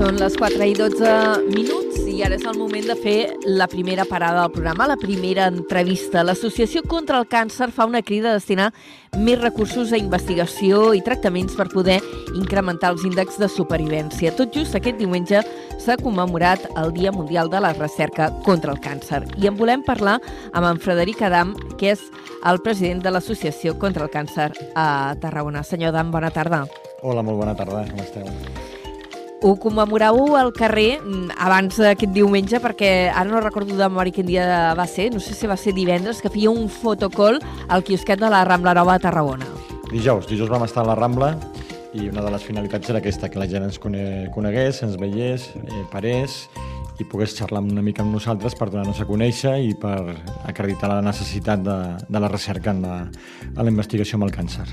Són les 4 i 12 minuts i ara és el moment de fer la primera parada del programa, la primera entrevista. L'Associació contra el Càncer fa una crida a destinar més recursos a investigació i tractaments per poder incrementar els índexs de supervivència. Tot just aquest diumenge s'ha commemorat el Dia Mundial de la Recerca contra el Càncer. I en volem parlar amb en Frederic Adam, que és el president de l'Associació contra el Càncer a Tarragona. Senyor Adam, bona tarda. Hola, molt bona tarda, com esteu? Ho commemorau al carrer mm, abans d'aquest diumenge, perquè ara no recordo de memòria quin dia va ser, no sé si va ser divendres, que feia un fotocol al quiosquet de la Rambla Nova de Tarragona. Dijous, dijous vam estar a la Rambla i una de les finalitats era aquesta, que la gent ens conegués, ens veiés, eh, parés i pogués xerrar una mica amb nosaltres per donar-nos a conèixer i per acreditar la necessitat de, de la recerca en la, en la investigació amb el càncer.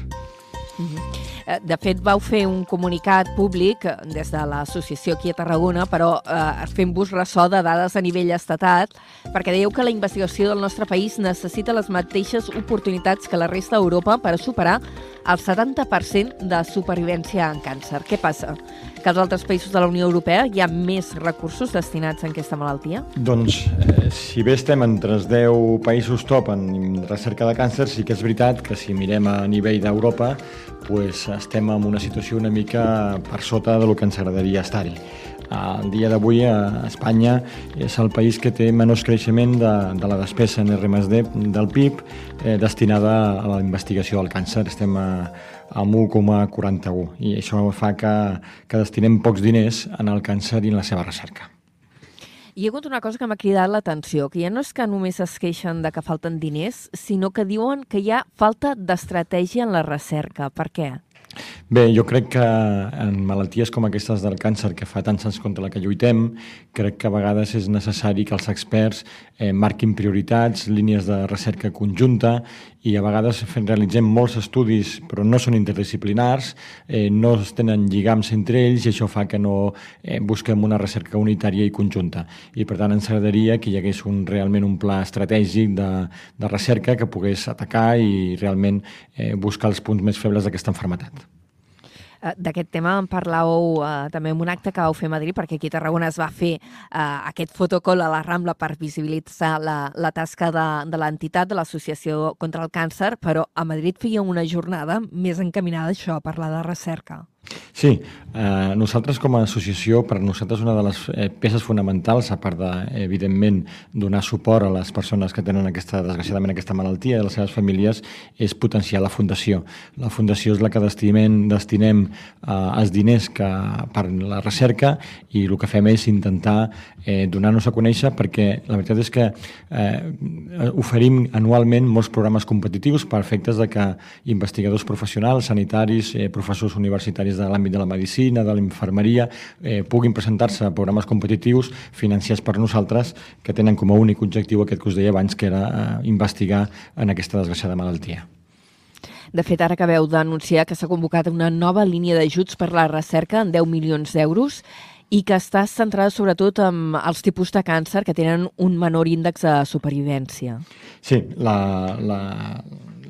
Mm -hmm. Eh, de fet, vau fer un comunicat públic eh, des de l'associació aquí a Tarragona, però eh, fent-vos ressò de dades a nivell estatal, perquè dèieu que la investigació del nostre país necessita les mateixes oportunitats que la resta d'Europa per a superar el 70% de supervivència en càncer. Què passa? Que als altres països de la Unió Europea hi ha més recursos destinats a aquesta malaltia? Doncs, eh, si bé estem entre els 10 països top en recerca de càncer, sí que és veritat que si mirem a nivell d'Europa, pues, estem en una situació una mica per sota del que ens agradaria estar-hi. Al dia d'avui a Espanya és el país que té menys creixement de, de la despesa en R+D del PIB eh, destinada a la investigació del càncer. Estem a, a 1,41 i això fa que, que destinem pocs diners en el càncer i en la seva recerca. Hi ha hagut una cosa que m'ha cridat l'atenció, que ja no és que només es queixen de que falten diners, sinó que diuen que hi ha falta d'estratègia en la recerca. Per què? Bé, jo crec que en malalties com aquestes del càncer, que fa tants anys contra la que lluitem, crec que a vegades és necessari que els experts eh, marquin prioritats, línies de recerca conjunta, i a vegades realitzem molts estudis, però no són interdisciplinars, eh, no es tenen lligams entre ells, i això fa que no eh, busquem una recerca unitària i conjunta. I per tant ens agradaria que hi hagués un, realment un pla estratègic de, de recerca que pogués atacar i realment eh, buscar els punts més febles d'aquesta enfermetat. Eh, d'aquest tema en parlàveu eh, també en un acte que vau fer a Madrid, perquè aquí a Tarragona es va fer eh, aquest fotocol a la Rambla per visibilitzar la, la tasca de, de l'entitat, de l'Associació contra el Càncer, però a Madrid feia una jornada més encaminada a això, a parlar de recerca. Sí, eh, nosaltres com a associació, per nosaltres una de les eh, peces fonamentals, a part de, evidentment, donar suport a les persones que tenen aquesta, desgraciadament aquesta malaltia i les seves famílies, és potenciar la fundació. La fundació és la que destinem, destinem eh, els diners que, per la recerca i el que fem és intentar eh, donar-nos a conèixer perquè la veritat és que eh, oferim anualment molts programes competitius per efectes de que investigadors professionals, sanitaris, eh, professors universitaris de l'àmbit l'àmbit de la medicina, de la infermeria, eh, puguin presentar-se a programes competitius financiats per nosaltres que tenen com a únic objectiu aquest que us deia abans, que era eh, investigar en aquesta desgraciada malaltia. De fet, ara acabeu d'anunciar que s'ha convocat una nova línia d'ajuts per la recerca en 10 milions d'euros i que està centrada sobretot en els tipus de càncer que tenen un menor índex de supervivència. Sí, la, la,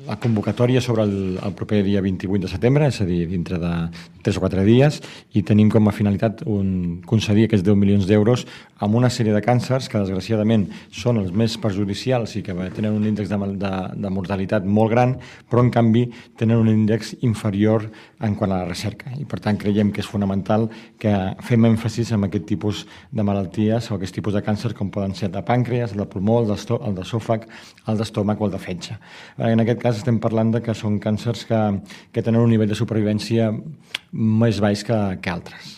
la convocatòria sobre el, el proper dia 28 de setembre, és a dir, dintre de 3 o 4 dies, i tenim com a finalitat un, concedir aquests 10 milions d'euros amb una sèrie de càncers que, desgraciadament, són els més perjudicials i que tenen un índex de, de, de mortalitat molt gran, però, en canvi, tenen un índex inferior en quant a la recerca. I, per tant, creiem que és fonamental que fem èmfasis en aquest tipus de malalties o aquest tipus de càncer com poden ser el de pàncreas, el de pulmó, el d'esòfag, el d'estómac o el de fetge. En aquest cas estem parlant de que són càncers que, que tenen un nivell de supervivència més baix que, que altres.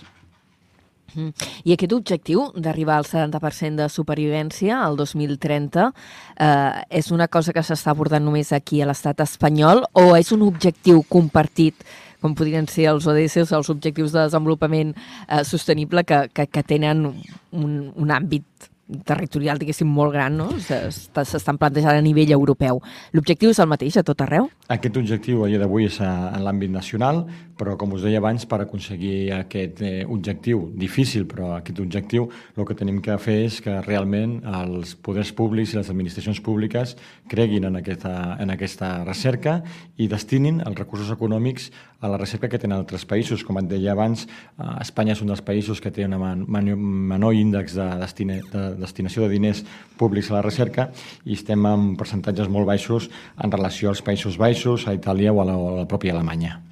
Mm. I aquest objectiu d'arribar al 70% de supervivència al 2030 eh, és una cosa que s'està abordant només aquí a l'estat espanyol o és un objectiu compartit com podrien ser els ODS, els Objectius de Desenvolupament eh, Sostenible, que, que, que tenen un, un àmbit territorial, diguéssim, molt gran, no? S'estan plantejant a nivell europeu. L'objectiu és el mateix a tot arreu? Aquest objectiu a dia d'avui és en l'àmbit nacional, però com us deia abans, per aconseguir aquest eh, objectiu, difícil, però aquest objectiu, el que tenim que fer és que realment els poders públics i les administracions públiques creguin en aquesta, en aquesta recerca i destinin els recursos econòmics a la recerca que tenen altres països. Com et deia abans, eh, Espanya és un dels països que té un menor índex de, destine, de destinació de diners públics a la recerca i estem en percentatges molt baixos en relació als Països Baixos, a Itàlia o a la, a la pròpia Alemanya.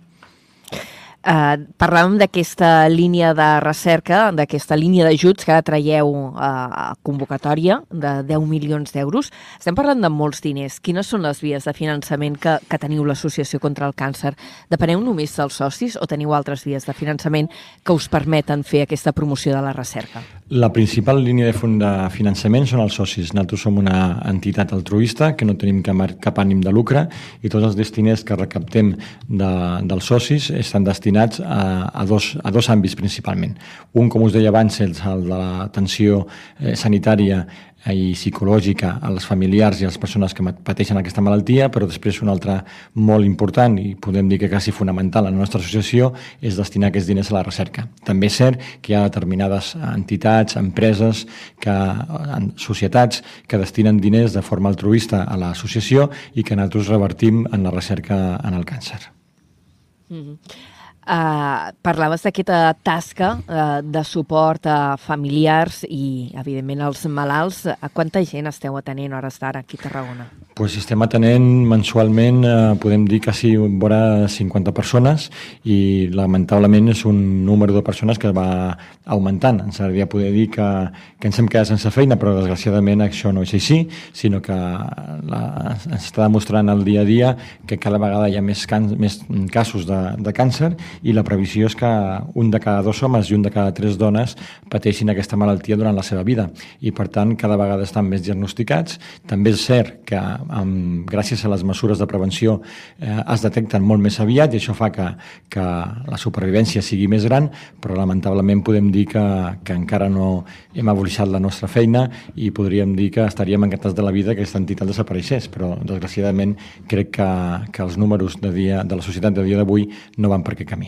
Uh, parlàvem d'aquesta línia de recerca, d'aquesta línia d'ajuts que ara traieu uh, a convocatòria de 10 milions d'euros. Estem parlant de molts diners. Quines són les vies de finançament que, que teniu l'Associació contra el Càncer? Depeneu només dels socis o teniu altres vies de finançament que us permeten fer aquesta promoció de la recerca? La principal línia de, de finançament són els socis. Nosaltres som una entitat altruista que no tenim cap, cap ànim de lucre i tots els diners que recaptem de, dels socis estan destinats destinats a, a, dos, a dos àmbits principalment. Un, com us deia abans, és el de l'atenció eh, sanitària i psicològica a les familiars i a les persones que pateixen aquesta malaltia, però després un altre molt important i podem dir que quasi fonamental a la nostra associació és destinar aquests diners a la recerca. També és cert que hi ha determinades entitats, empreses, que, societats que destinen diners de forma altruista a l'associació i que nosaltres revertim en la recerca en el càncer. Mm -hmm. Uh, parlaves d'aquesta tasca uh, de suport a familiars i, evidentment, als malalts. A quanta gent esteu atenent hores d'ara aquí a Tarragona? Pues estem atenent mensualment, eh, podem dir, quasi vora 50 persones i lamentablement és un número de persones que va augmentant. Ens agradaria poder dir que, que ens hem quedat sense feina, però desgraciadament això no és així, sinó que la, ens està demostrant el dia a dia que cada vegada hi ha més, can, més casos de, de càncer i la previsió és que un de cada dos homes i un de cada tres dones pateixin aquesta malaltia durant la seva vida. I per tant cada vegada estan més diagnosticats. També és cert que amb, gràcies a les mesures de prevenció eh, es detecten molt més aviat i això fa que, que la supervivència sigui més gran, però lamentablement podem dir que, que encara no hem abolixat la nostra feina i podríem dir que estaríem encantats de la vida que aquesta entitat desapareixés, però desgraciadament crec que, que els números de, dia, de la societat de dia d'avui no van per aquest camí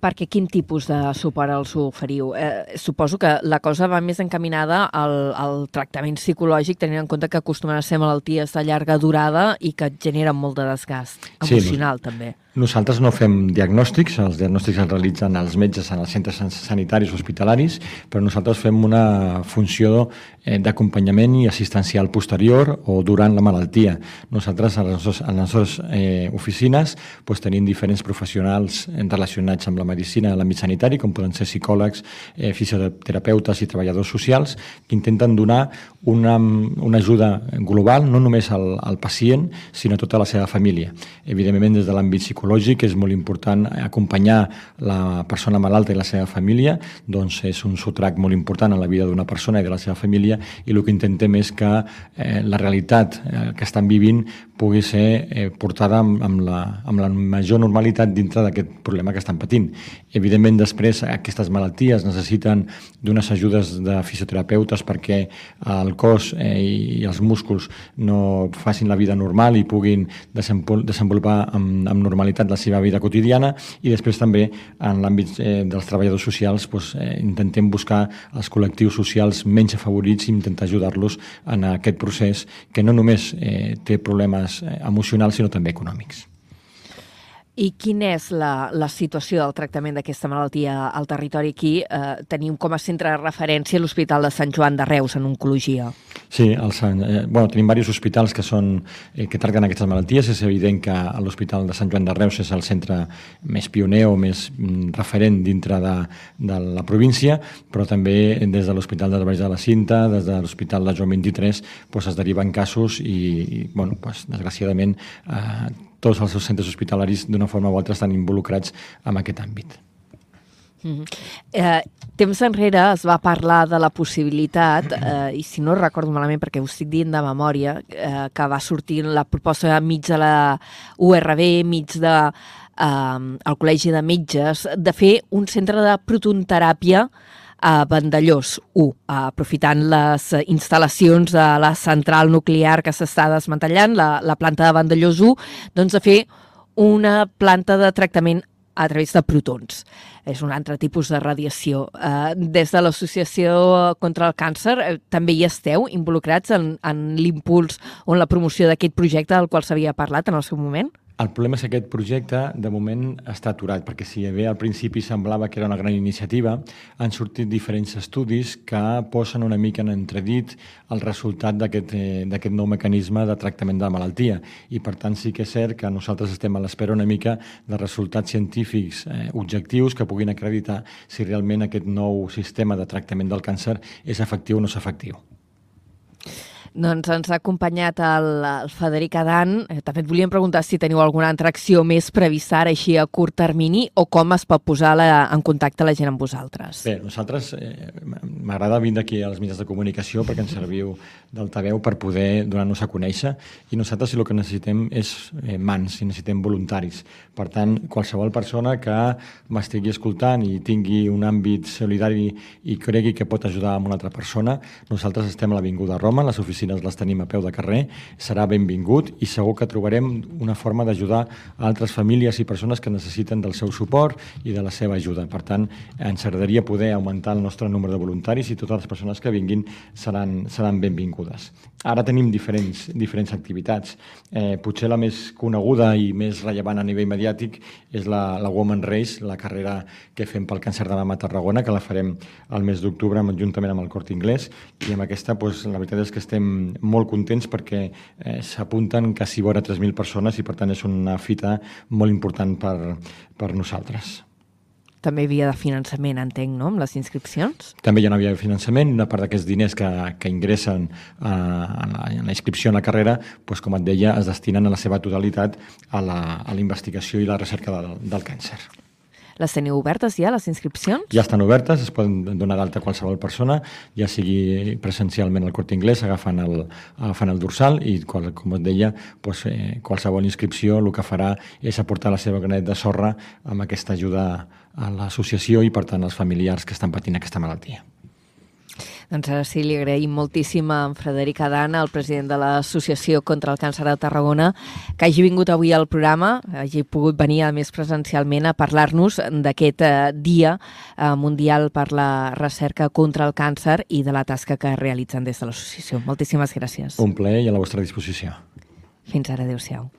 perquè quin tipus de suport els oferiu? Eh, suposo que la cosa va més encaminada al, al tractament psicològic, tenint en compte que acostumen a ser malalties de llarga durada i que generen molt de desgast emocional, sí, també. Nosaltres no fem diagnòstics, els diagnòstics els realitzen els metges en els centres sanitaris hospitalaris, però nosaltres fem una funció eh, d'acompanyament i assistencial posterior o durant la malaltia. Nosaltres a les nostres, a les nostres eh, oficines doncs, tenim diferents professionals relacionats amb la medicina i l'àmbit sanitari, com poden ser psicòlegs, eh, fisioterapeutes i treballadors socials, que intenten donar una, una ajuda global, no només al, al pacient, sinó a tota la seva família. Evidentment, des de l'àmbit psicològic psicològic, és molt important acompanyar la persona malalta i la seva família, doncs és un sotrac molt important en la vida d'una persona i de la seva família i el que intentem és que eh, la realitat eh, que estan vivint pugui ser eh, portada amb, amb, la, amb la major normalitat dintre d'aquest problema que estan patint. Evidentment, després, aquestes malalties necessiten d'unes ajudes de fisioterapeutes perquè el cos eh, i els músculs no facin la vida normal i puguin desenvolupar amb, amb normalitat la seva vida quotidiana i després també en l'àmbit eh, dels treballadors socials doncs, eh, intentem buscar els col·lectius socials menys afavorits i intentar ajudar-los en aquest procés que no només eh, té problemes problemes eh, emocionals, sinó també econòmics. I quina és la, la situació del tractament d'aquesta malaltia al territori aquí? Eh, tenim com a centre de referència l'Hospital de Sant Joan de Reus en oncologia. Sí, el Sant, eh, bueno, tenim diversos hospitals que, són, eh, que tracten aquestes malalties. És evident que l'Hospital de Sant Joan de Reus és el centre més pioner o més mm, referent dintre de, de la província, però també des de l'Hospital de Valls de la Cinta, des de l'Hospital de Joan 23, doncs es deriven casos i, i bueno, doncs, desgraciadament, eh, tots els seus centres hospitalaris d'una forma o altra estan involucrats en aquest àmbit. Mm -hmm. eh, temps enrere es va parlar de la possibilitat, eh, i si no recordo malament perquè ho estic dient de memòria, eh, que va sortir la proposta mig de la URB, mig de eh, el Col·legi de Metges, de fer un centre de protonteràpia a Vandellós 1, aprofitant les instal·lacions de la central nuclear que s'està desmantellant, la, la planta de Vandellós 1, doncs de fer una planta de tractament a través de protons. És un altre tipus de radiació. Eh, des de l'Associació contra el Càncer eh, també hi esteu involucrats en, en l'impuls o en la promoció d'aquest projecte del qual s'havia parlat en el seu moment? El problema és que aquest projecte, de moment, està aturat, perquè si bé al principi semblava que era una gran iniciativa, han sortit diferents estudis que posen una mica en entredit el resultat d'aquest eh, nou mecanisme de tractament de la malaltia. I, per tant, sí que és cert que nosaltres estem a l'espera una mica de resultats científics eh, objectius que puguin acreditar si realment aquest nou sistema de tractament del càncer és efectiu o no és efectiu. Doncs ens ha acompanyat el, el Federic Adan. Eh, també et volíem preguntar si teniu alguna altra acció més prevista ara així a curt termini o com es pot posar la, en contacte la gent amb vosaltres. Bé, nosaltres eh, m'agrada vindre aquí als mitjans de comunicació perquè ens serviu d'altaveu per poder donar-nos a conèixer i nosaltres el que necessitem és eh, mans i necessitem voluntaris. Per tant, qualsevol persona que m'estigui escoltant i tingui un àmbit solidari i cregui que pot ajudar a una altra persona, nosaltres estem a l'Avinguda Roma, a les oficines oficines les tenim a peu de carrer, serà benvingut i segur que trobarem una forma d'ajudar altres famílies i persones que necessiten del seu suport i de la seva ajuda. Per tant, ens agradaria poder augmentar el nostre nombre de voluntaris i totes les persones que vinguin seran, seran benvingudes. Ara tenim diferents, diferents activitats. Eh, potser la més coneguda i més rellevant a nivell mediàtic és la, la Woman Race, la carrera que fem pel càncer de mama a Tarragona, que la farem al mes d'octubre juntament amb el Cort Inglés, i amb aquesta pues, la veritat és que estem molt contents perquè eh, s'apunten quasi vora 3.000 persones i per tant és una fita molt important per, per nosaltres. També hi havia de finançament, entenc, no?, amb les inscripcions? També hi ha una via de finançament. Una part d'aquests diners que, que ingressen a, a, la, a la inscripció en la carrera, doncs, com et deia, es destinen a la seva totalitat a la, a la investigació i la recerca del, del càncer. Les teniu obertes ja, les inscripcions? Ja estan obertes, es poden donar d'alta qualsevol persona, ja sigui presencialment al Corte Inglés, agafant el, agafant el dorsal i, qual, com et deia, doncs, eh, qualsevol inscripció el que farà és aportar la seva granet de sorra amb aquesta ajuda a l'associació i, per tant, als familiars que estan patint aquesta malaltia. Doncs ara sí, li agraïm moltíssim a en Frederic Adana, el president de l'Associació contra el Càncer de Tarragona, que hagi vingut avui al programa, hagi pogut venir, a més, presencialment a parlar-nos d'aquest eh, dia eh, mundial per la recerca contra el càncer i de la tasca que realitzen des de l'associació. Moltíssimes gràcies. Un plaer i a la vostra disposició. Fins ara, adeu-siau.